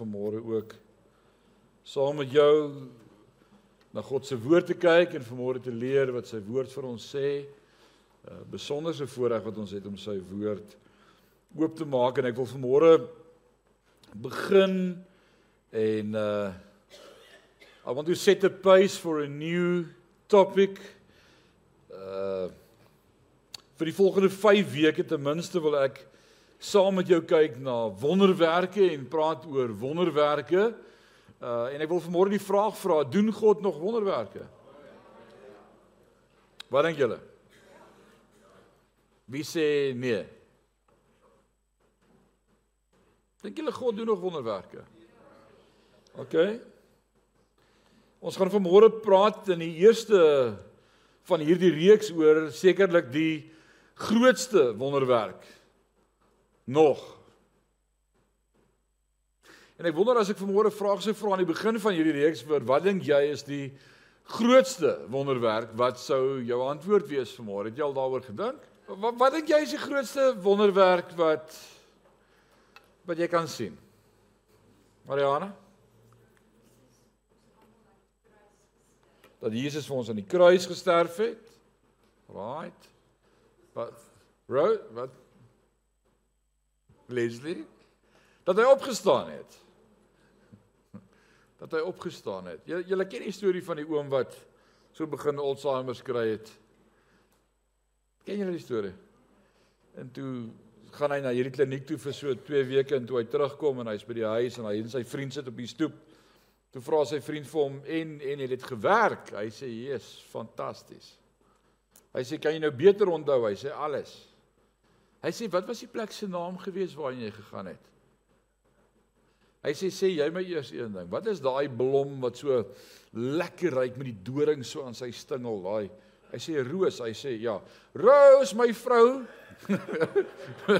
vanmôre ook saam met jou na God se woord te kyk en vanmôre te leer wat sy woord vir ons sê. 'n uh, Besonderse voorreg wat ons het om sy woord oop te maak en ek wil vanmôre begin en uh I want to set a pace for a new topic. Uh vir die volgende 5 weke ten minste wil ek saam met jou kyk na wonderwerke en praat oor wonderwerke. Uh en ek wil vanmôre die vraag vra, doen God nog wonderwerke? Wat dink julle? Wie sê nee? Dink julle God doen nog wonderwerke? OK. Ons gaan vanmôre praat in die eerste van hierdie reeks oor sekerlik die grootste wonderwerk nog. En ek wonder as ek vanmôre vrae sou vra aan die begin van hierdie reeks vir wat dink jy is die grootste wonderwerk wat sou jou antwoord wees vanmôre? Het jy al daaroor gedink? Wat wat dink jy is die grootste wonderwerk wat wat jy kan sien? Mariana? Dat Jesus vir ons aan die kruis gesterf het. Right. Wat wat Leslie dat hy opgestaan het. Dat hy opgestaan het. Jy jy ken die storie van die oom wat so begin Alzheimer kry het. Ken julle die storie? En toe gaan hy na hierdie kliniek toe vir so 2 weke en toe hy terugkom en hy's by die huis en hy en sy vriend sit op die stoep. Toe vra sy vriend vir hom en en het dit gewerk? Hy sê: "Jesus, fantasties." Hy sê: "Kan jy nou beter onthou?" Hy sê: "Alles." Hy sê wat was die plek se naam gewees waarheen jy gegaan het? Hy sê sê jy my eers een ding. Wat is daai blom wat so lekker ruik met die doring so aan sy stingel, daai? Hy sê roos, hy sê ja. Roos my vrou.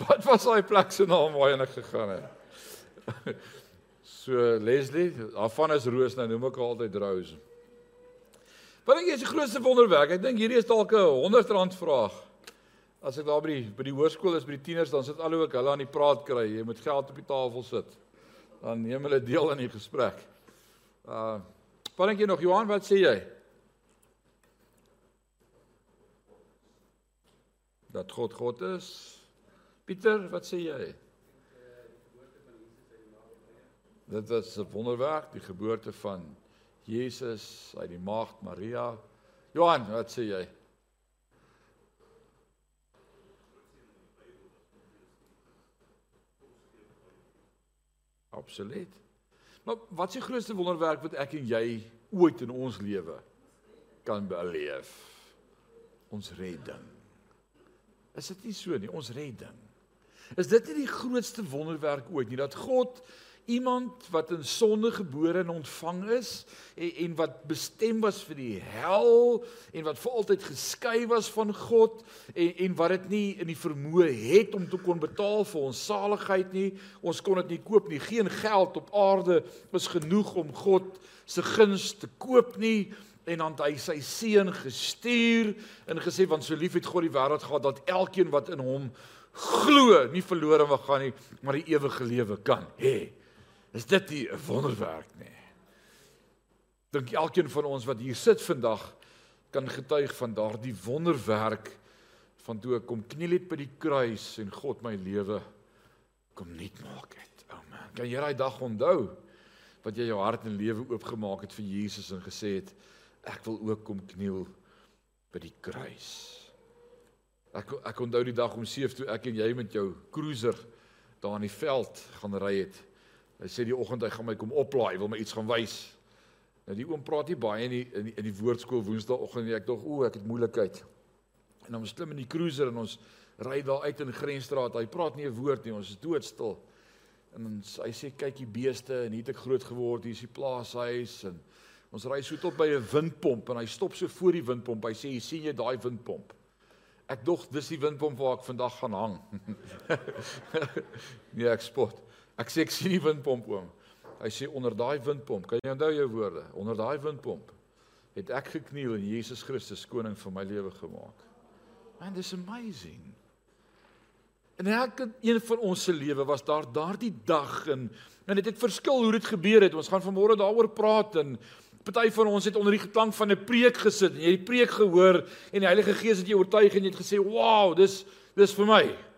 wat was daai plek se naam waarheen ek gegaan het? so Leslie, daarvan is roos nou noem ek altyd rose. Wat dink jy is die grootste wonderwerk? Ek dink hierdie is dalk 'n 100 rand vraag. As ek daar by die by die hoërskool is by die tieners dan sit al hoe ek hulle aan die praat kry. Jy moet geld op die tafel sit. Dan neem hulle deel aan die gesprek. Uh wat dink jy nog Johan, wat sê jy? Dat God God is. Pieter, wat sê jy? Dit was 'n wonderwerk, die geboorte van Jesus uit die maagd Maria. Johan, wat sê jy? Absoluut. Maar wat is die grootste wonderwerk wat ek en jy ooit in ons lewe kan beleef? Ons redding. Is dit nie so nie, ons redding? Is dit nie die grootste wonderwerk ooit nie dat God iemand wat in sonde gebore en ontvang is en, en wat bestem was vir die hel en wat vir altyd geskei was van God en en wat dit nie in die vermoë het om te kon betaal vir ons saligheid nie. Ons kon dit nie koop nie. Geen geld op aarde was genoeg om God se guns te koop nie en dan hy sy seun gestuur en gesê want so lief het God die wêreld gehad dat elkeen wat in hom glo nie verlore mag gaan nie maar die ewige lewe kan hê. Is dit nie 'n wonderwerk nie? Dink elkeen van ons wat hier sit vandag kan getuig van daardie wonderwerk van toe ek kom kniel het by die kruis en God my lewe kom nuut maak het. O oh man, kan jy daai dag onthou wat jy jou hart en lewe oopgemaak het vir Jesus en gesê het ek wil ook kom kniel by die kruis. Ek ek onthou die dag om 7 toe ek en jy met jou cruiser daar in die veld gaan ry het. Hy sê die oggend hy gaan my kom oplaai, wil my iets gaan wys. Nou die oom praat nie baie in die in die, die woordskool woensdaagoggend nie. Ek dink o, ek het moeilikheid. En ons klim in die cruiser en ons ry daar uit in Grensstraat. Hy praat nie 'n woord nie. Ons is doodstil. En ons, hy sê kyk die beeste en hier het ek groot geword. Hier is die plaashuis en ons ry so tot by 'n windpomp en hy stop so voor die windpomp. Hy sê, "Sien jy daai windpomp?" Ek dog dis die windpomp waar ek vandag gaan hang. nee, ek spot. Ek sê ek sien die windpomp oom. Hy sê onder daai windpomp, kan jy onthou jou woorde? Onder daai windpomp het ek gekniel en Jesus Christus koning van my lewe gemaak. Man, this amazing. In elke een van ons se lewe was daar daardie dag en en dit het, het verskil hoe dit gebeur het. Ons gaan vanmôre daaroor praat en party van ons het onder die geklank van 'n preek gesit en jy het die preek gehoor en die Heilige Gees het jou oortuig en jy het gesê, "Wow, dis dis vir my."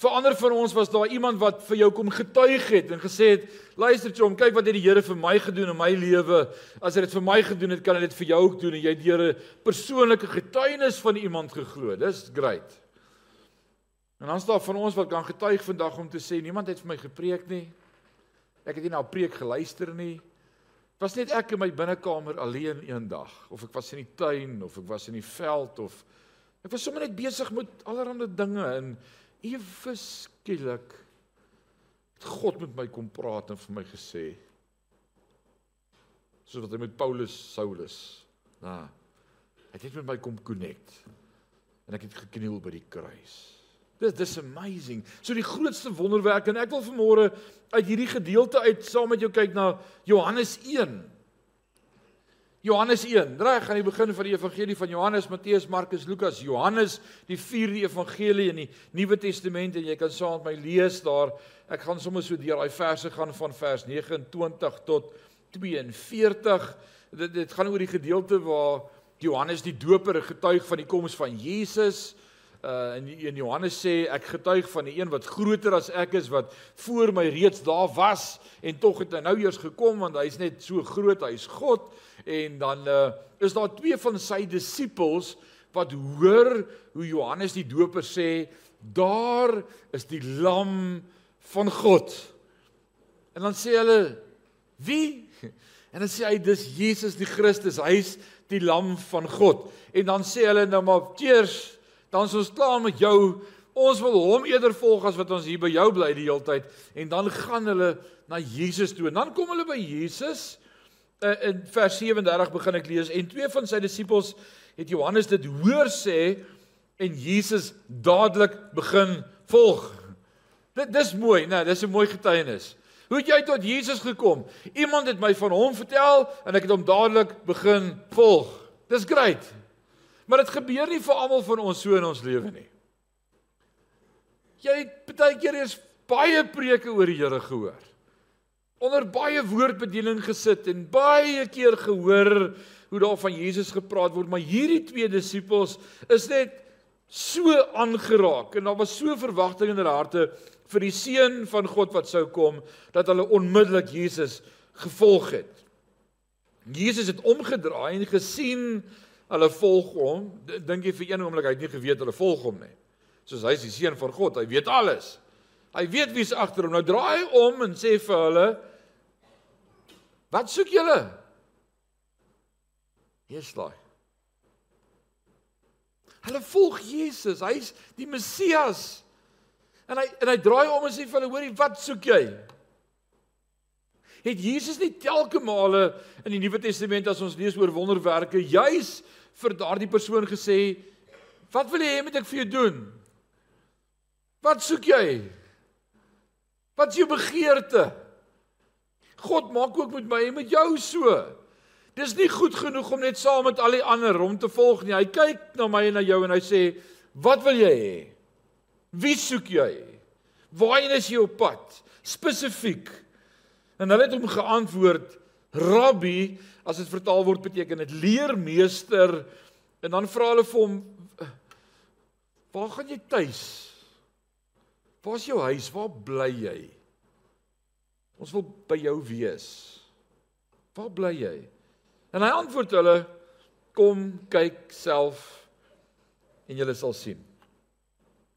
Vir ander van ons was daar iemand wat vir jou kom getuig het en gesê het, "Luister Chom, kyk wat het die Here vir my gedoen in my lewe. As hy dit vir my gedoen het, kan hy dit vir jou ook doen." En jy het deur 'n persoonlike getuienis van iemand geglo. Dis great. En dan staan van ons wat kan getuig vandag om te sê, "Niemand het vir my gepreek nie. Ek het nie na 'n preek geluister nie. Dit was net ek in my binnekamer alleen eendag, of ek was in die tuin of ek was in die veld of ek was sommer net besig met allerlei dinge en ewe skielik het God met my kom praat en vir my gesê soos wat hy met Paulus Saulus na hy het met my kom connect en ek het gekniel by die kruis. Dis dis amazing. So die grootste wonderwerk en ek wil vanmôre uit hierdie gedeelte uit saam met jou kyk na Johannes 1 Johannes 1. Reg, gaan die begin van die evangelie van Johannes, Matteus, Markus, Lukas, Johannes, die vierde evangelie in die Nuwe Testament en jy kan saam met my lees daar. Ek gaan sommer so deur daai verse gaan van vers 29 tot 42. Dit dit gaan oor die gedeelte waar Johannes die Doper getuig van die koms van Jesus. Uh en in Johannes sê ek getuig van die een wat groter as ek is wat voor my reeds daar was en tog het hy nou eers gekom want hy's net so groot hy's God. En dan uh is daar twee van sy disippels wat hoor hoe Johannes die Doper sê daar is die lam van God. En dan sê hulle wie? En dan sê hy dis Jesus die Christus hy's die lam van God. En dan sê hulle nou maar teers dan is ons klaar met jou. Ons wil hom eerder volg as wat ons hier by jou bly die hele tyd. En dan gaan hulle na Jesus toe. En dan kom hulle by Jesus. Uh, in vers 37 begin ek lees en twee van sy disippels het Johannes dit hoor sê en Jesus dadelik begin volg. Dit dis mooi, né? Nee, dis 'n mooi getuienis. Hoe het jy tot Jesus gekom? Iemand het my van hom vertel en ek het hom dadelik begin volg. Dis great. Maar dit gebeur nie vir almal van ons so in ons lewe nie. Jy het baie keer eers baie preke oor die Here gehoor. Onder baie woordbediening gesit en baie keer gehoor hoe daar van Jesus gepraat word, maar hierdie twee disippels is net so aangeraak en daar was so verwagting in hulle harte vir die seun van God wat sou kom dat hulle onmiddellik Jesus gevolg het. Jesus het omgedraai en gesien Hulle volg hom. Dink jy vir een oomblik hy het nie geweet hulle volg hom nie. Soos hy is die seun van God, hy weet alles. Hy weet wie's agter hom. Nou draai hy om en sê vir hulle: "Wat soek julle?" Hier's daai. Hulle volg Jesus. Hy's die Messias. En hy en hy draai om en sê vir hulle: "Hoorie, wat soek jy?" Het Jesus nie telke male in die Nuwe Testament as ons lees oor wonderwerke juis vir daardie persoon gesê, "Wat wil jy hê moet ek vir jou doen? Wat soek jy? Wat is jou begeerte?" God maak ook met my en met jou so. Dis nie goed genoeg om net saam met al die ander om te volg nie. Hy kyk na my en na jou en hy sê, "Wat wil jy hê? Wie soek jy? Waarheen is jy op pad? Spesifiek." En hulle het hom geantwoord, "Rabbi, as dit vertaal word beteken dit leermeester en dan vra hulle vir hom waar gaan jy tuis? Waar's jou huis? Waar bly jy? Ons wil by jou wees. Waar bly jy? En hy antwoord hulle kom kyk self en julle sal sien.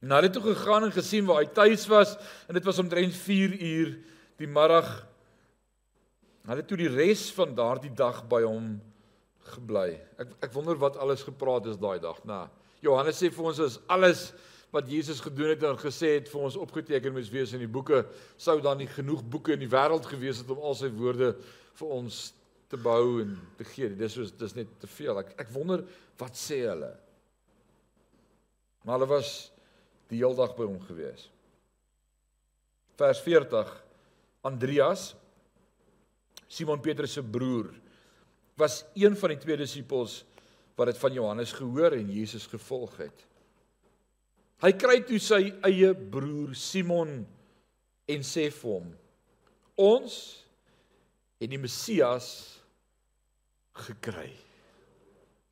En hulle het toe gegaan en gesien waar hy tuis was en dit was omtrent 4 uur die middag Hulle het toe die res van daardie dag by hom gebly. Ek ek wonder wat alles gepraat is daai dag. Nou, Johannes sê vir ons is alles wat Jesus gedoen het en gesê het vir ons opgeteken moes wees in die boeke, sou dan nie genoeg boeke in die wêreld gewees het om al sy woorde vir ons te bou en te gee. Dis is dis net te veel. Ek ek wonder wat sê hulle. Maar hulle was die hele dag by hom gewees. Vers 40 Andreas Simon Petrus se broer was een van die twee disippels wat dit van Johannes gehoor en Jesus gevolg het. Hy kry toe sy eie broer Simon en sê vir hom: "Ons het die Messias gekry."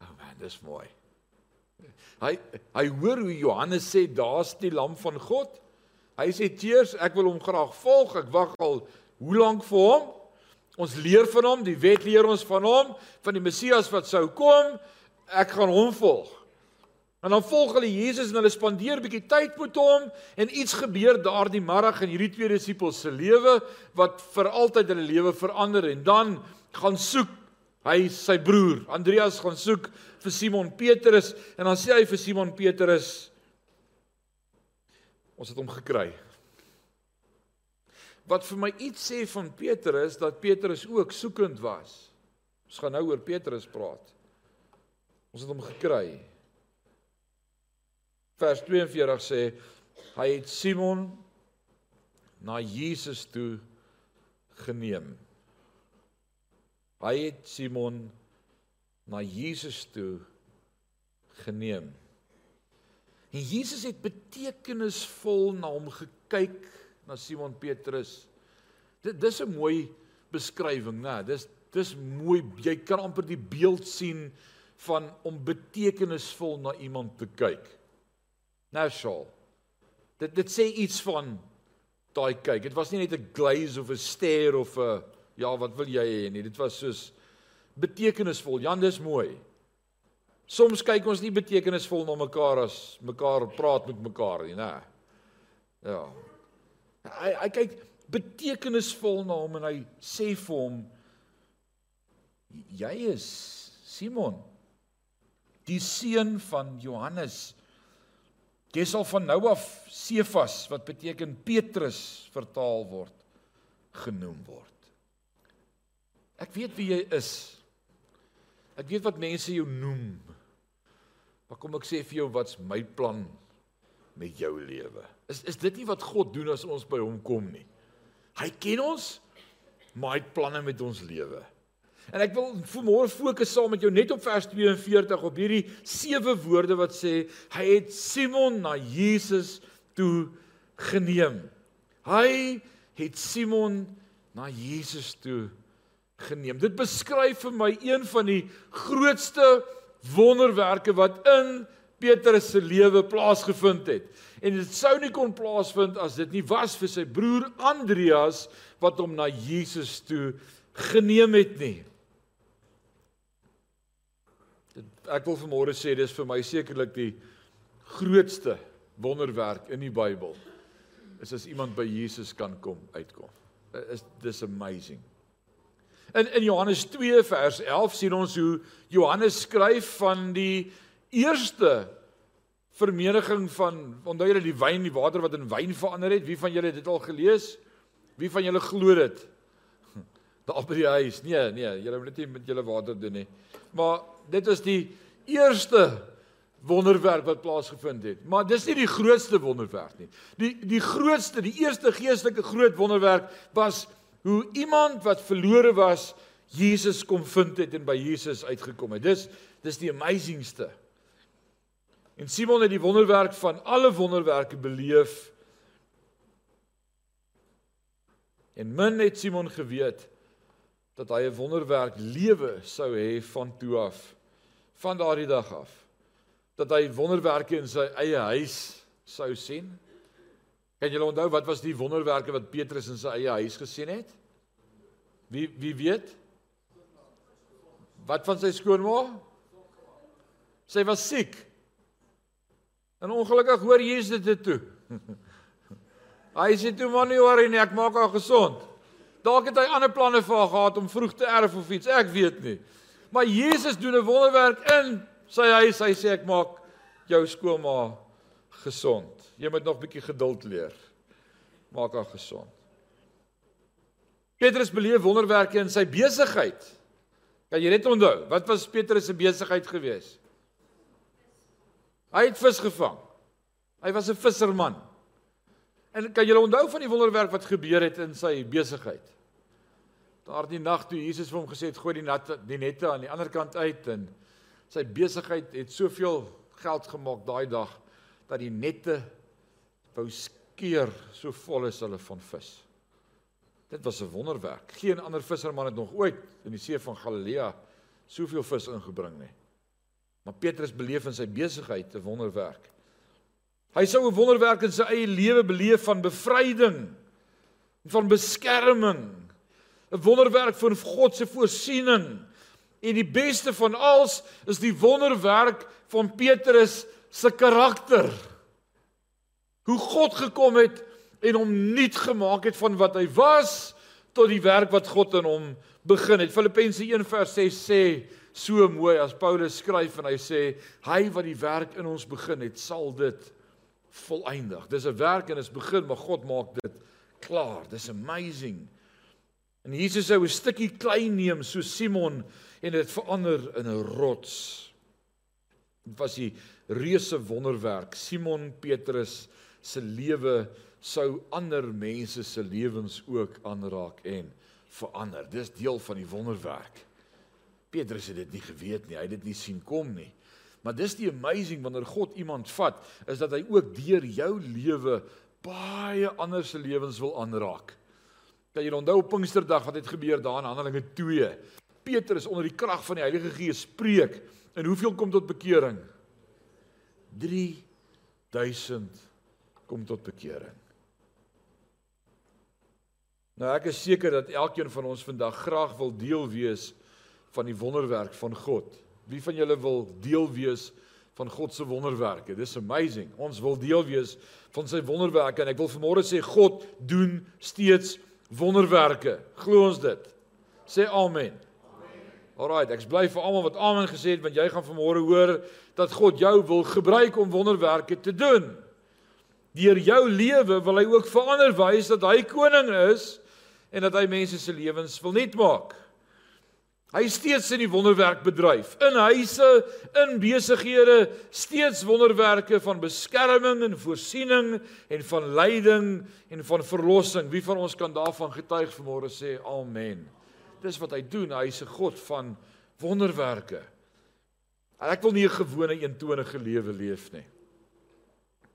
O oh man, dis mooi. Hy hy hoor hoe Johannes sê daar's die lam van God. Hy sê teers ek wil hom graag volg. Ek wag al hoe lank vir hom? Ons leer van hom, die wet leer ons van hom, van die Messias wat sou kom. Ek gaan hom volg. En dan volg hulle Jesus en hulle spandeer 'n bietjie tyd met hom en iets gebeur daardie middag in hierdie twee disippels se lewe wat vir altyd hulle lewe verander en dan gaan soek hy sy broer Andreas gaan soek vir Simon Petrus en dan sê hy vir Simon Petrus ons het hom gekry. Wat vir my iets sê van Petrus dat Petrus ook soekend was. Ons gaan nou oor Petrus praat. Ons het hom gekry vers 42 sê hy het Simon na Jesus toe geneem. Hy het Simon na Jesus toe geneem. En Jesus het betekenisvol na hom gekyk na Simon Petrus. Dit dis 'n mooi beskrywing, né? Dis dis mooi. Jy kan amper die beeld sien van om betekenisvol na iemand te kyk. Nou sal. Dit dit sê iets van daai kyk. Dit was nie net 'n glaze of 'n stare of 'n ja, wat wil jy hê nie. Dit was soos betekenisvol. Jan, dis mooi. Soms kyk ons nie betekenisvol na mekaar as mekaar praat met mekaar nie, né? Ja. Hy hy kyk betekenisvol na hom en hy sê vir hom jy is Simon die seun van Johannes Jy sal van nou af Sefas wat beteken Petrus vertaal word genoem word. Ek weet wie jy is. Ek weet wat mense jou noem. Maar kom ek sê vir jou wat's my plan met jou lewe? Is is dit nie wat God doen as ons by hom kom nie? Hy ken ons, maar hy het planne met ons lewe. En ek wil vanmôre fokus saam met jou net op vers 42 op hierdie sewe woorde wat sê hy het Simon na Jesus toe geneem. Hy het Simon na Jesus toe geneem. Dit beskryf vir my een van die grootste wonderwerke wat in Petrus se lewe plaasgevind het. En dit sou nie kon plaasvind as dit nie was vir sy broer Andreas wat hom na Jesus toe geneem het nie. ek wil vanmôre sê dis vir my sekerlik die grootste wonderwerk in die Bybel is as iemand by Jesus kan kom uitkom. Is dis amazing. In in Johannes 2 vers 11 sien ons hoe Johannes skryf van die eerste vermeniging van onthou julle die wyn die water wat in wyn verander het. Wie van julle het dit al gelees? Wie van julle glo dit? Daar by die huis. Nee, nee, julle moet dit nie met julle water doen nie. Maar dit is die eerste wonderwerk wat plaasgevind het. Maar dis nie die grootste wonderwerk nie. Die die grootste, die eerste geestelike groot wonderwerk was hoe iemand wat verlore was, Jesus kom vind het en by Jesus uitgekom het. Dis dis die amazingste. En Simon het die wonderwerk van alle wonderwerke beleef. En min het Simon geweet dat hy 'n wonderwerk lewe sou hê van toe af van daardie dag af dat hy wonderwerke in sy eie huis sou sien. Kan julle onthou wat was die wonderwerke wat Petrus in sy eie huis gesien het? Wie wie weet? Wat van sy skoonma? Sy was siek. En ongelukkig hoor Jesus dit toe. Hy sê toe man nie worry nie, ek maak haar gesond. Dalk het hy ander planne vir haar gehad om vroeg te erf of iets, ek weet nie. Maar Jesus doen 'n wonderwerk in sy huis. Hy sê ek maak jou skoonma gesond. Jy moet nog 'n bietjie geduld leer. Maak haar gesond. Petrus beleef wonderwerke in sy besigheid. Kan jy net onthou, wat was Petrus se besigheid gewees? Hy het vis gevang. Hy was 'n visserman. En kan jy onthou van die wonderwerk wat gebeur het in sy besigheid? Daardie nag toe Jesus vir hom gesê het gooi die nette die nette aan die ander kant uit en sy besigheid het soveel geld gemaak daai dag dat die nette wou skeer so vol is hulle van vis. Dit was 'n wonderwerk. Geen ander visserman het nog ooit in die see van Galilea soveel vis ingebring nie. Maar Petrus beleef in sy besigheid 'n wonderwerk. Hy sou 'n wonderwerk in sy eie lewe beleef van bevryding, van beskerming, 'n wonderwerk van God se voorsiening. En die beste van alles is die wonderwerk van Petrus se karakter. Hoe God gekom het en hom nuut gemaak het van wat hy was tot die werk wat God in hom begin het. Filippense 1:6 sê so mooi as Paulus skryf en hy sê hy wat die werk in ons begin het, sal dit volëindig. Dis 'n werk en is begin, maar God maak dit klaar. Dis amazing. En Jesus sou 'n stukkie klein neem so Simon en dit verander in 'n rots. Dit was die reuse wonderwerk. Simon Petrus se lewe sou ander mense se lewens ook aanraak en verander. Dis deel van die wonderwerk. Petrus het dit nie geweet nie. Hy het dit nie sien kom nie. Maar dis die amazing wanneer God iemand vat, is dat hy ook deur jou lewe baie ander se lewens wil aanraak. Kan jy onthou Pinksterdag wat het gebeur daar in Handelinge 2? Petrus onder die krag van die Heilige Gees spreek en hoeveel kom tot bekering? 3000 kom tot bekering. Nou ek is seker dat elkeen van ons vandag graag wil deel wees van die wonderwerk van God. Wie van julle wil deel wees van God se wonderwerke? Dis amazing. Ons wil deel wees van sy wonderwerke en ek wil vanmôre sê God doen steeds wonderwerke. Glo ons dit? Sê amen. Alraai, ek bly vir almal wat amen gesê het want jy gaan vanmôre hoor dat God jou wil gebruik om wonderwerke te doen. Deur jou lewe wil hy ook verander wys dat hy koning is en dat hy mense se lewens wil net maak. Hy steeds in die wonderwerk bedryf, in huise, in besighede, steeds wonderwerke van beskerming en voorsiening en van leiding en van verlossing. Wie van ons kan daarvan getuig vanmôre sê amen. Dis wat hy doen, hy's 'n God van wonderwerke. Ek wil nie 'n gewone eentonige lewe leef nie.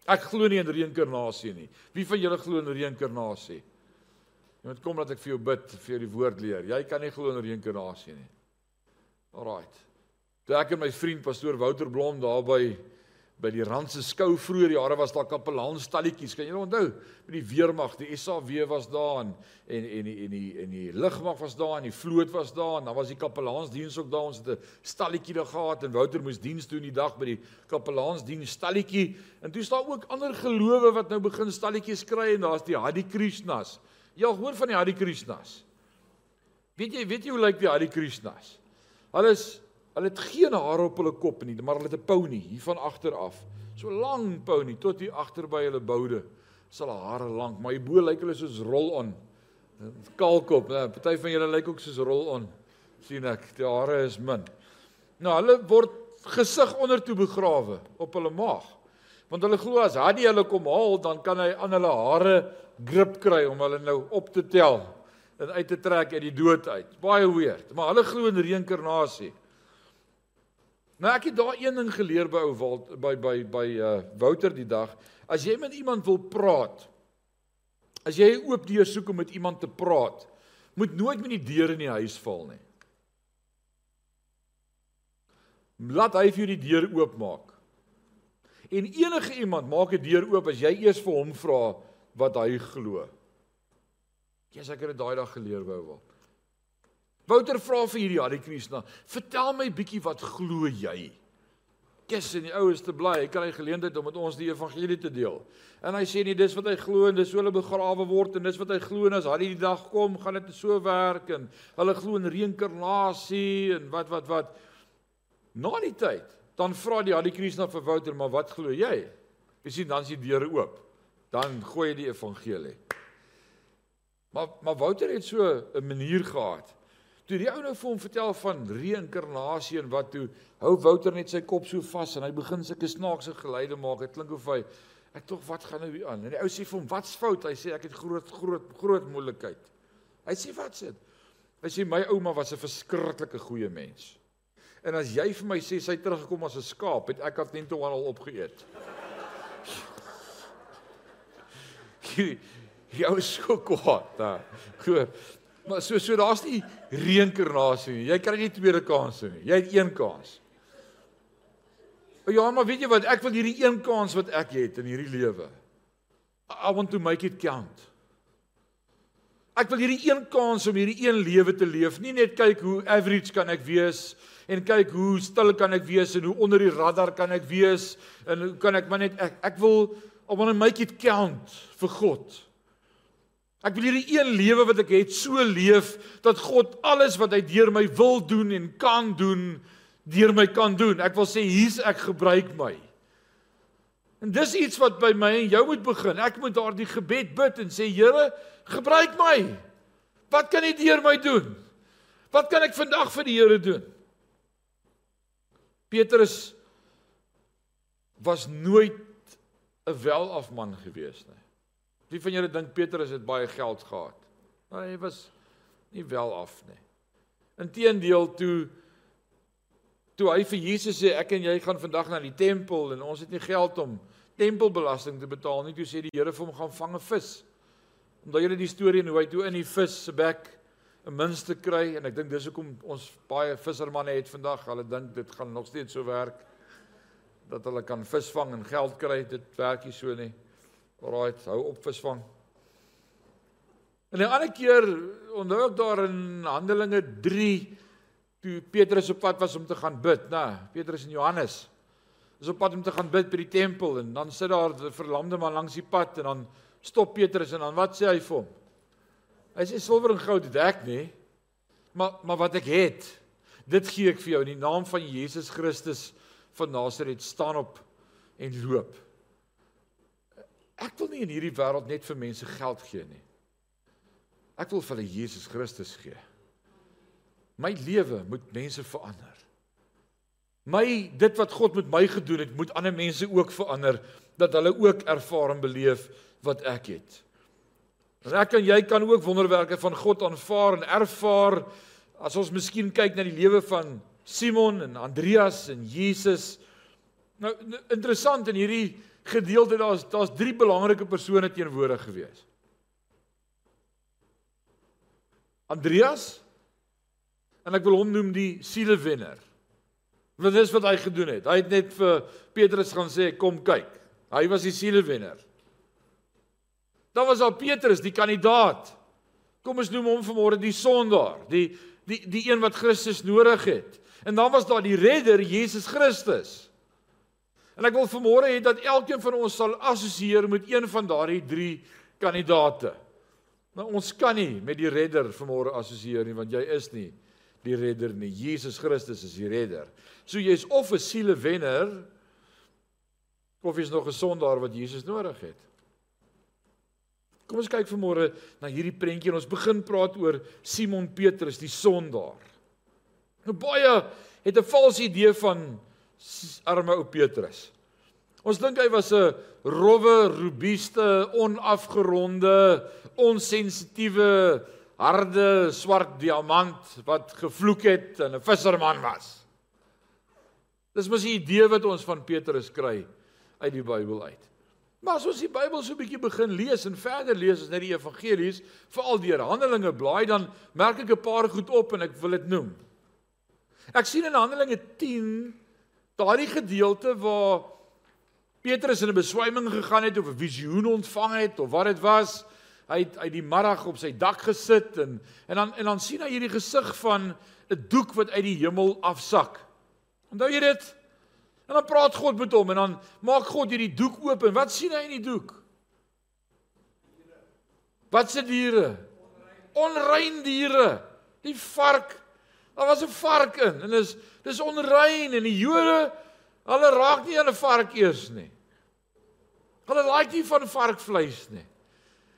Ek glo nie in reïnkarnasie nie. Wie van julle glo in reïnkarnasie? Jy moet kom dat ek vir jou bid, vir jou die woord leer. Jy kan nie glo in reïnkarnasie nie. Alraight. Toe ek en my vriend pastoor Wouter Blom daar by by die Randse skou vroeër jare was daar kapelaanstalletjies. Kan julle onthou? Met die weermag, die SAW was daar en en en die en die en die lugmag was daar en die vloot was daar en dan was die kapelaansdiens ook daar. Ons het 'n stalletjie daar gehad en Wouter moes diens doen die dag by die kapelaansdiens stalletjie. En toe is daar ook ander gelowe wat nou begin stalletjies kry en daar's die Hare Krishnas. Jy hoor van die Hare Krishnas? Weet jy, weet jy hoe lyk die Hare Krishnas? Hulle is Hulle het geen hare op hulle kop nie, maar hulle het 'n pony hier van agter af. So lang pony tot hier agter by hulle boude. Is hulle hare lank, maar hierbo lyk hulle soos rol-on. Kaalkop, né? Party van julle lyk ook soos rol-on. sien ek, die hare is min. Nou hulle word gesig onder toe begrawe op hulle maag. Want hulle glo as Hadi hulle kom haal, dan kan hy aan hulle hare grip kry om hulle nou op te tel en uit te trek uit die dood uit. Baie weird, maar hulle glo in reïnkarnasie. Nou ek het daar een ding geleer by ou Walt by by by uh Wouter die dag. As jy met iemand wil praat, as jy 'n oop deur soek om met iemand te praat, moet nooit met die deur in die huis val nie. Laat hy vir jou die deur oopmaak. En enige iemand maak 'n deur oop as jy eers vir hom vra wat hy glo. Jy seker dit daai dag geleer wou word. Wouter vra vir hierdie Hare Krishna, "Vertel my bietjie wat glo jy?" Kes in die oues te bly, hy kry geleentheid om met ons die evangelie te deel. En hy sê nie dis wat hy glo en dis hoe hulle begrawe word en dis wat hy glo en as hy die dag kom, gaan dit so werk en hulle glo in reïnkarnasie en wat wat wat. Na die tyd, dan vra die Hare Krishna vir Wouter, "Maar wat glo jy?" Jy sien dan is die deure oop. Dan gooi hy die evangelie. Maar maar Wouter het so 'n manier gehad Toe die ou nou vir hom vertel van reïnkarnasie en wat toe hou Wouter net sy kop so vas en hy begin sulke snaakse geluide maak. Dit klink of hy ek tog wat gaan nou hier aan? En die ou sê vir hom, "Wat's fout?" Hy sê, "Ek het groot groot groot moeilikheid." Hy sê, "Wat sê?" Hy sê, "My ouma was 'n verskriklike goeie mens." En as jy vir my sê sy teruggekom as 'n skaap, het ek net toe al opgeëet. hierdie jou so kwaad. Ja. Goed. Maar so so daar's nie reïnkarnasie nie. Jy kry nie tweede kans nie. Jy het een kans. Ja, maar weet jy wat? Ek wil hierdie een kans wat ek het in hierdie lewe. I want to make it count. Ek wil hierdie een kans om hierdie een lewe te leef, nie net kyk hoe average kan ek wees en kyk hoe stil kan ek wees en hoe onder die radar kan ek wees en hoe kan ek maar net ek ek wil I want to make it count vir God. Ek wil hierdie een lewe wat ek het so leef dat God alles wat hy deur my wil doen en kan doen deur my kan doen. Ek wil sê hier's ek gebruik my. En dis iets wat by my en jou moet begin. Ek moet daardie gebed bid en sê Here, gebruik my. Wat kan U deur my doen? Wat kan ek vandag vir die Here doen? Petrus was nooit 'n welafman gewees nie. Wie van julle dink Petrus het baie geld gehad? Maar hy was nie wel af nie. Inteendeel toe toe hy vir Jesus sê ek en jy gaan vandag na die tempel en ons het nie geld om tempelbelasting te betaal nie, toe sê die Here vir hom gaan vang 'n vis. Omdat julle die storie en hoe hy toe in die vis se bek 'n minste kry en ek dink dis hoekom ons baie vissermanne het vandag, hulle dink dit gaan nog steeds so werk dat hulle kan visvang en geld kry, dit werk nie so nie. Alraait, hou op visvang. En 'n ander keer onthou ek daar in Handelinge 3 toe Petrus op pad was om te gaan bid, nê, Petrus en Johannes. Is op pad om te gaan bid by die tempel en dan sit daar 'n verlamde man langs die pad en dan stop Petrus en dan wat sê hy vir hom? Hy sê silwer en goud het ek nie. Maar maar wat ek het, dit gee ek vir jou in die naam van Jesus Christus van Nasaret staan op en loop. Ek wil nie in hierdie wêreld net vir mense geld gee nie. Ek wil vir hulle Jesus Christus gee. My lewe moet mense verander. My dit wat God met my gedoen het, moet ander mense ook verander dat hulle ook ervaar en beleef wat ek het. En ek en jy kan ook wonderwerke van God aanvaar en ervaar as ons miskien kyk na die lewe van Simon en Andreas en Jesus. Nou interessant in hierdie gedeelte daar's daar's drie belangrike persone teenwoordig gewees. Andreas en ek wil hom noem die sielewenner. Want dis wat hy gedoen het. Hy het net vir Petrus gaan sê kom kyk. Hy was die sielewenner. Dan was daar Petrus die kandidaat. Kom ons noem hom vanmôre die sondaar, die die die een wat Christus nodig het. En dan was daar die redder Jesus Christus. En ek wil vanmôre hê dat elkeen van ons sal assosieer met een van daardie drie kandidate. Maar ons kan nie met die redder vanmôre assosieer nie want jy is nie die redder nie. Jesus Christus is die redder. So jy's of 'n sielewenner of jy's nog 'n sondaar wat Jesus nodig het. Kom ons kyk vanmôre na hierdie prentjie en ons begin praat oor Simon Petrus die sondaar. Nou baie het 'n valse idee van arme ou Petrus. Ons dink hy was 'n rowwe, robuuste, onafgeronde, onsensitiewe, harde, swart diamant wat gevloek het en 'n visserman was. Dis mos die idee wat ons van Petrus kry uit die Bybel uit. Maar as ons die Bybel so 'n bietjie begin lees en verder lees as net die evangelies, veral deur Handelinge blaai, dan merk ek 'n paar goed op en ek wil dit noem. Ek sien in Handelinge 10 Daardie gedeelte waar Petrus in 'n beswyming gegaan het of 'n visioen ontvang het of wat dit was, hy het uit die middag op sy dak gesit en en dan en dan sien hy hierdie gesig van 'n doek wat uit die hemel afsak. Onthou jy dit? En dan praat God met hom en dan maak God hierdie doek oop en wat sien hy in die doek? Wat se diere? Onrein diere. Die vark Daar was 'n vark in en is dis onrein en die Jode hulle raak nie aan 'n vark eers nie. Hulle like nie van varkvleis nie.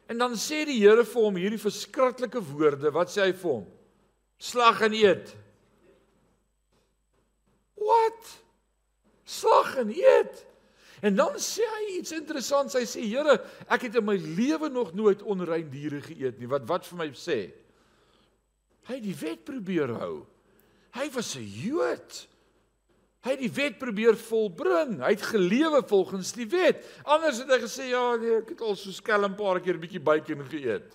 En dan sê die Here vir hom hierdie verskriklike woorde. Wat sê hy vir hom? Slag en eet. Wat? Slag en eet. En dan sê hy iets interessants. Hy sê: "Here, ek het in my lewe nog nooit onrein diere geëet nie." Wat wat vir my sê? Hy het die wet probeer hou. Hy was 'n Jood. Hy het die wet probeer volbring. Hy het gelewe volgens die wet. Anders het hy gesê ja, nee, ek het al so skelm 'n paar keer 'n bietjie bacon geëet.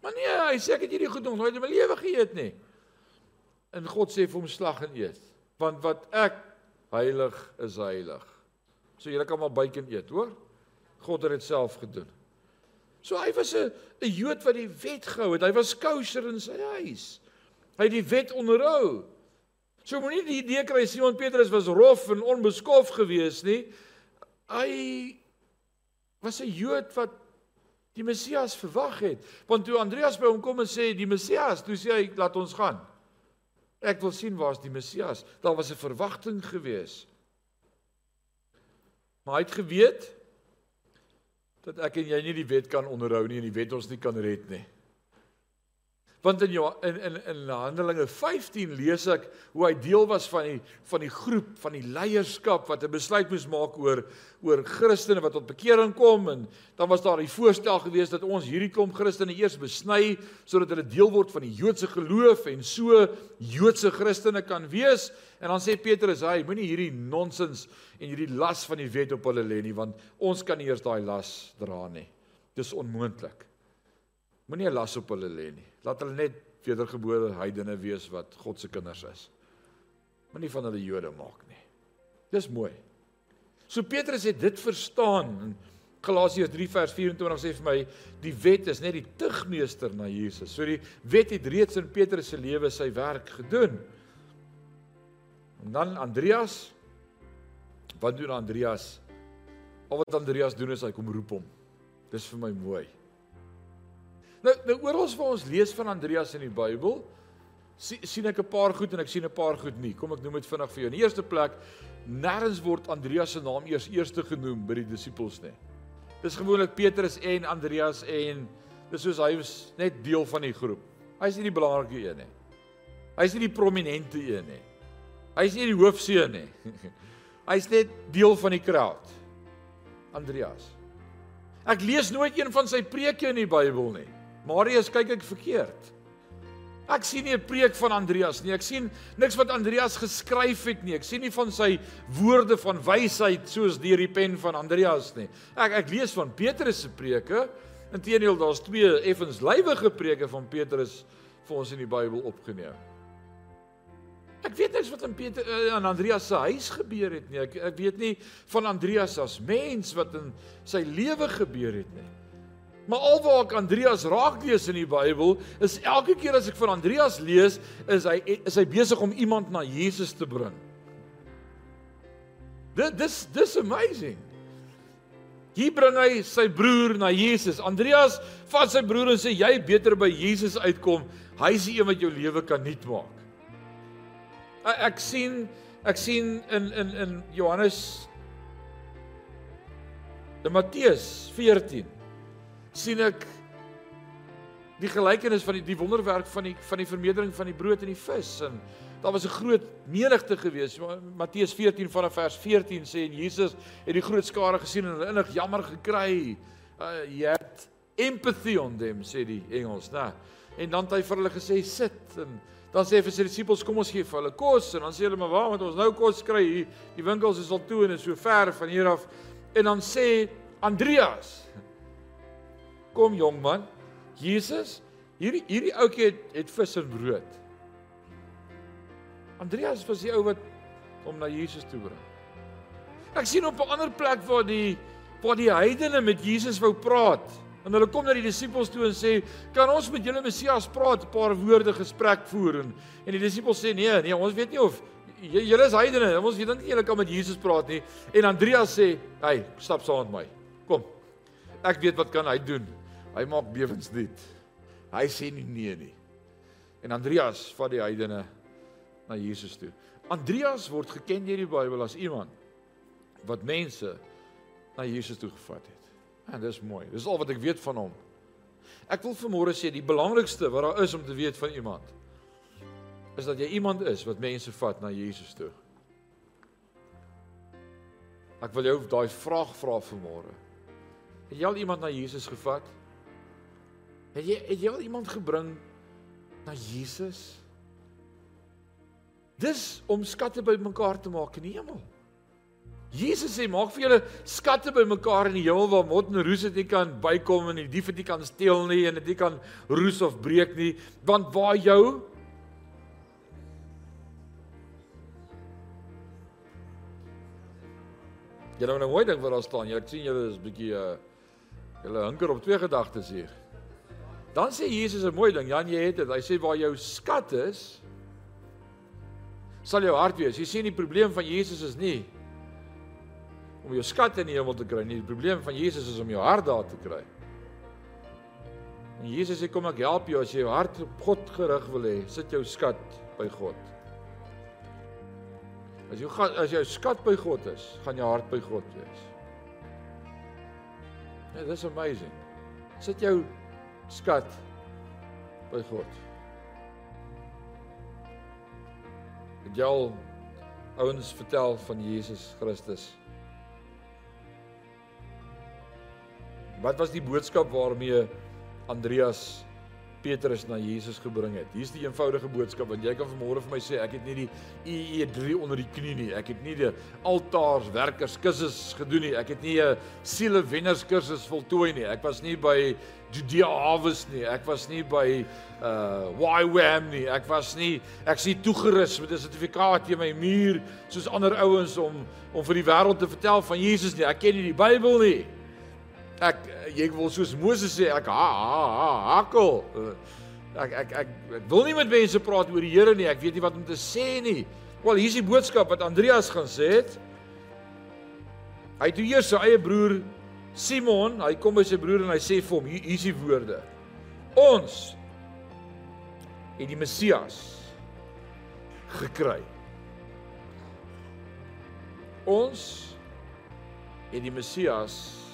Maar nee, hy sê ek het hierdie goed nog nooit in my lewe geëet nie. En God sê vir hom slag en eet, want wat ek heilig is heilig. So julle kan maar bacon eet, hoor? God het dit self gedoen. So hy was 'n 'n Jood wat die wet gehou het. Hy was kosher in sy huis. Hy het die wet onderhou. So moenie die idee kry Simon Petrus was rof en onbeskof geweest nie. Hy was 'n Jood wat die Messias verwag het. Want toe Andreas by hom kom en sê die Messias, toe sê hy laat ons gaan. Ek wil sien waar's die Messias. Daar was 'n verwagting geweest. Maar hy het geweet dat ek en jy nie die wet kan onderhou nie en die wet ons nie kan red nie. Want in jou in in in Handelinge 15 lees ek hoe hy deel was van die van die groep van die leierskap wat 'n besluit moes maak oor oor Christene wat tot bekering kom en dan was daar die voorstel gewees dat ons hierdie klomp Christene eers besny sodat hulle deel word van die Joodse geloof en so Joodse Christene kan wees en dan sê Petrus hy moenie hierdie nonsens en hierdie las van die wet op hulle lê nie want ons kan nie eers daai las dra nie. Dis onmoontlik. Moenie 'n las op hulle lê nie. Laat hulle net wedergebore heidene wees wat God se kinders is. Moenie van hulle Jode maak nie. Dis mooi. So Petrus het dit verstaan in Galasiërs 3 vers 24 sê vir my die wet is net die tugmeester na Jesus. So die wet het reeds in Petrus se lewe sy werk gedoen. En dan Andreas wat doen Andreas? Al wat Andreas doen is hy kom roep hom. Dis vir my mooi. Nou nou oral waar ons lees van Andreas in die Bybel, sien, sien ek 'n paar goed en ek sien 'n paar goed nie. Kom ek noem dit vinnig vir jou. In die eerste plek, nêrens word Andreas se naam eers eerste genoem by die disippels nie. Dis gewoonlik Petrus en Andreas en dis soos hy was net deel van die groep. Hy's nie die belangrike een nie. Hy's nie die prominente een nie. Hy's nie die hoofseun nie. Hy's net deel van die crowd. Andreas. Ek lees nooit een van sy preke in die Bybel nie. Marius kyk ek verkeerd. Ek sien nie 'n preek van Andreas nie. Ek sien niks wat Andreas geskryf het nie. Ek sien nie van sy woorde van wysheid soos deur die pen van Andreas nie. Ek ek lees van Petrus se preke. Inteendeel daar's twee effens lywige preke van Petrus vir ons in die Bybel opgeneem. Ek weet niks wat aan Peter uh, aan Andreas se huis gebeur het nie. Ek ek weet nie van Andreas as mens wat in sy lewe gebeur het nie. Maar alwaar ek Andreas raak lees in die Bybel, is elke keer as ek van Andreas lees, is hy is hy besig om iemand na Jesus te bring. Dit dis dis amazing. Hier bring hy sy broer na Jesus. Andreas vat sy broer en sê jy beter by Jesus uitkom. Hy is die een wat jou lewe kan nuut maak. Ek sien ek sien in in in Johannes de Matteus 14 sien ek die gelykenis van die die wonderwerk van die van die vermeerdering van die brood en die vis en daar was 'n groot menigte gewees. Matteus 14 vanaf vers 14 sê en Jesus het die groot skare gesien en hulle innig jammer gekry. Uh, yet empathy on them sê die Engels, né? En dan het hy vir hulle gesê sit en dan sê hy vir sy disippels kom ons gee vir hulle kos en dan sê hulle maar waar moet ons nou kos kry hier? Die winkels is al toe en is so ver van hier af. En dan sê Andreas Kom jong man. Jesus, hierdie hierdie ouetjie het, het vis en brood. Andreas was die ou wat hom na Jesus toe bring. Ek sien op 'n ander plek waar die waar die heidene met Jesus wou praat. En hulle kom na die disippels toe en sê, "Kan ons met julle Messias praat, 'n paar woorde gesprek voer?" En, en die disippels sê, "Nee, nee, ons weet nie of julle is heidene. Ons weet nie julle kan met Jesus praat nie." En Andreas sê, "Hey, stap saam met my. Kom. Ek weet wat kan hy doen." Hy maak bewensnuut. Hy sê nie nee nie. En Andreas vat die heidene na Jesus toe. Andreas word geken deur die Bybel as iemand wat mense na Jesus toe gevat het. En dis mooi. Dis al wat ek weet van hom. Ek wil vanmôre sê die belangrikste wat daar is om te weet van iemand is dat jy iemand is wat mense vat na Jesus toe. Ek wil jou daai vraag vra vanmôre. Het jy al iemand na Jesus gevat? Het jy het jy al iemand gebring na Jesus? Dis om skatte bymekaar te maak in die hemel. Jesus sê maak vir julle skatte bymekaar in die hemel waar mot en roes dit nie kan bykom en die diewe dit kan steel nie en dit nie kan roes of breek nie, want waar jou Jy nou nou mooi ding wat daar staan. Ek sien julle is bietjie uh julle hinker op twee gedagtes hier. Dan sê Jesus 'n mooi ding. Jan jy het dit. Hy sê waar jou skat is sal jou hart wees. Jy sien die probleem van Jesus is nie om jou skat in die hemel te kry nie. Die probleem van Jesus is om jou hart daar te kry. En Jesus sê kom ek help jou as jy jou hart op God gerig wil hê, sit jou skat by God. As gaan as jou skat by God is, gaan jou hart by God wees. Ja, dis amazing. Sit jou skat by God. Het jy al ouens vertel van Jesus Christus? Wat was die boodskap waarmee Andreas Petrus na Jesus gebring het. Hier's die eenvoudige boodskap want jy kan vanmôre vir my sê ek het nie die EE3 onder die knie nie. Ek het nie die altaars werkers kursus gedoen nie. Ek het nie 'n siele wenners kursus voltooi nie. Ek was nie by Judea Harvest nie. Ek was nie by uh YWAM nie. Ek was nie ek sien toegerus met 'n sertifikaat teen my muur soos ander ouens om om vir die wêreld te vertel van Jesus nie. Ek ken nie die Bybel nie ek jy wil soos Moses sê ek ha ha ha hakkel. Ek, ek ek ek wil nie met mense praat oor die Here nie. Ek weet nie wat om te sê nie. Wel, hier's die boodskap wat Andreas gaan sê het. Hy het eers sy eie broer Simon, hy kom by sy broer en hy sê vir hom, hier is die woorde. Ons het die Messias gekry. Ons het die Messias gekry.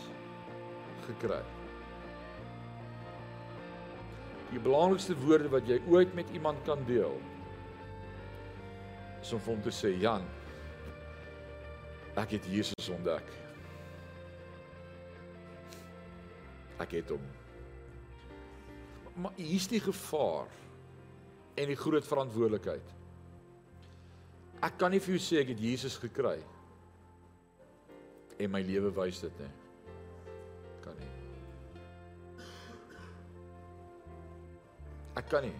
Die belangrikste woorde wat jy ooit met iemand kan deel is om hom te sê Jan ek het Jesus ontdek. Ek het hom. Maar hier's die gevaar en die groot verantwoordelikheid. Ek kan nie vir jou sê ek het Jesus gekry en my lewe wys dit nie. Ek kan nie.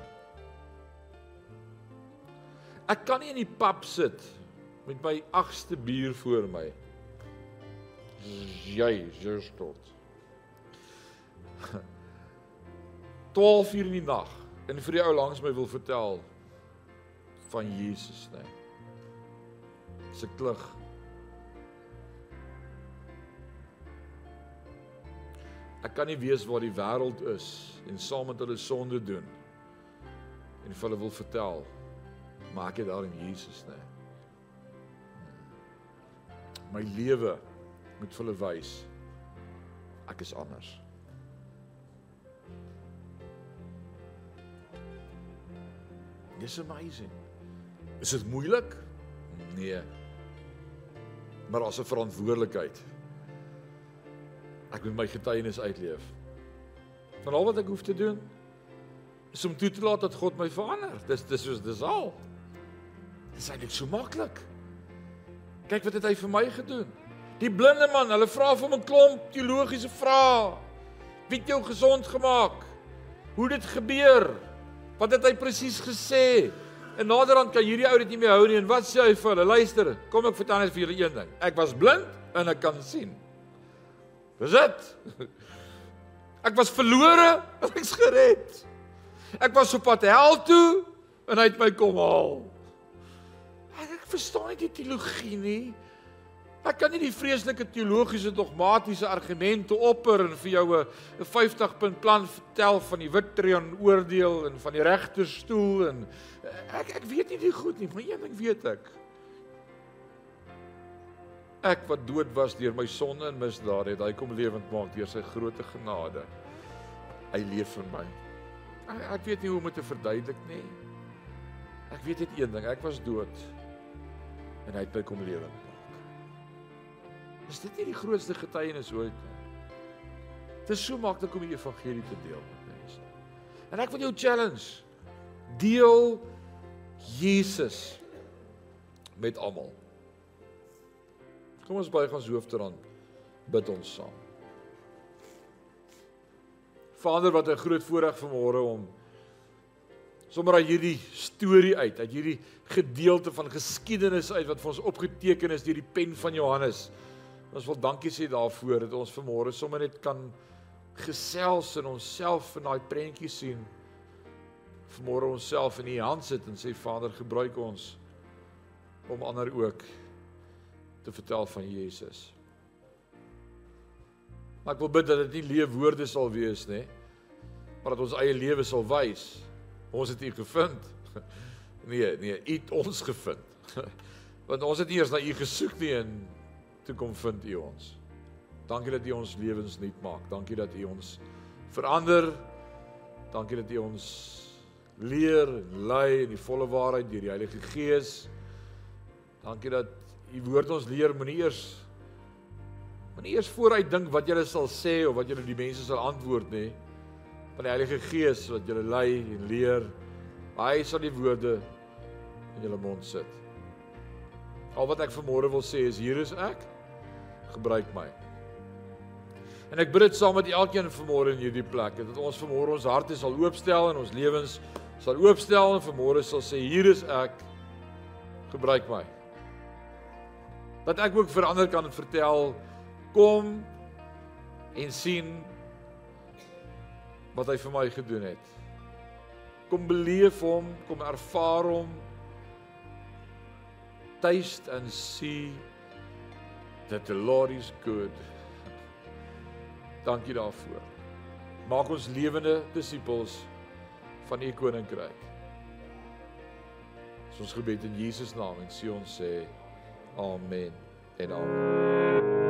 Ek kan nie in die pub sit met my agste bier voor my. Jy, jy stort. 12 uur in die nag en vir die ou langs my wil vertel van Jesus? Nee. Se klug. Ek kan nie weet waar die wêreld is en saam met hulle sonde doen en vir hulle wil vertel maak dit daar in Jesus nê. My lewe moet vir hulle wys ek is anders. Dis amazing. Is dit moeilik? Nee. Maar daar's 'n verantwoordelikheid. Ek moet my getuienis uitleef. Van al wat ek hoef te doen, is om toe te laat dat God my verander. Dis dis soos dis al. Dis eintlik so maklik. Kyk wat het hy vir my gedoen. Die blinde man, hulle vra vir hom 'n klomp teologiese vrae. Wie het jou gesond gemaak? Hoe dit gebeur? Wat het hy presies gesê? En naderhand kan hierdie ou dit nie meer hou nie en wat sê hy vir hulle? Luister, kom ek vertel net vir julle een ding. Ek was blind en ek kan sien. Dis dit. Ek was verlore en ek's gered. Ek was op pad hel toe en hy het my kom haal. Ek, ek verstaan nie die teologie nie. Ek kan nie die vreeslike teologiese dogmatiese argumente opper en vir jou 'n 50 punt plan vertel van die wit trein oordeel en van die regterstoel en ek ek weet nie die goed nie, maar een ding weet ek. Ek wat dood was deur my sonde en misdade, het hy kom lewend maak deur sy groote genade. Hy leef vir my. Ek, ek weet nie hoe om dit te verduidelik nie. Ek weet net een ding, ek was dood en hy het my kom lewe maak. Is dit nie die grootste getuienis ooit nie? Dit is so maklik om die evangelie te deel met mense. En ek wil jou challenge. Deel Jesus met almal. Kom ons buig ons hoofde dan bid ons saam. Vader, wat 'n groot voorreg vanmôre om sommer uit hierdie storie uit, uit hierdie gedeelte van geskiedenis uit wat vir ons opgeteken is deur die pen van Johannes. Ons wil dankie sê daarvoor dat ons vanmôre sommer net kan gesels en onsself in daai prentjie sien. Vanmôre onsself in U hand sit en sê Vader, gebruik ons om ander ook te vertel van Jesus. Maar ek wil bid dat dit nie leë woorde sal wees nie, maar dat ons eie lewe sal wys. Ons het U gevind. Nee, nee, U het ons gevind. Want ons het eers na U gesoek nie en toe kom vind U ons. Dankie dat U ons lewens nuut maak. Dankie dat U ons verander. Dankie dat U ons leer en lei in die volle waarheid deur die Heilige Gees. Dankie dat U woord ons leer moenie eers Moenie eers vooruit dink wat jy sal sê of wat jy die mense sal antwoord nie. Van die Heilige Gees wat julle lei en leer. Hy sal die woorde in julle mond sit. Al wat ek vanmôre wil sê is hier is ek. Gebruik my. En ek bid dit saam met elkeen vanmôre in hierdie plek dat ons vanmôre ons harte sal oopstel en ons lewens sal oopstel en vanmôre sal sê hier is ek. Gebruik my. Dat ek ook vir ander kan vertel kom en sien wat hy vir my gedoen het. Kom beleef hom, kom ervaar hom. Taste and see that the Lord is good. Dankie daarvoor. Maak ons lewende disippels van u koninkryk. Ons gebed in Jesus naam en sê ons sê amen en amen.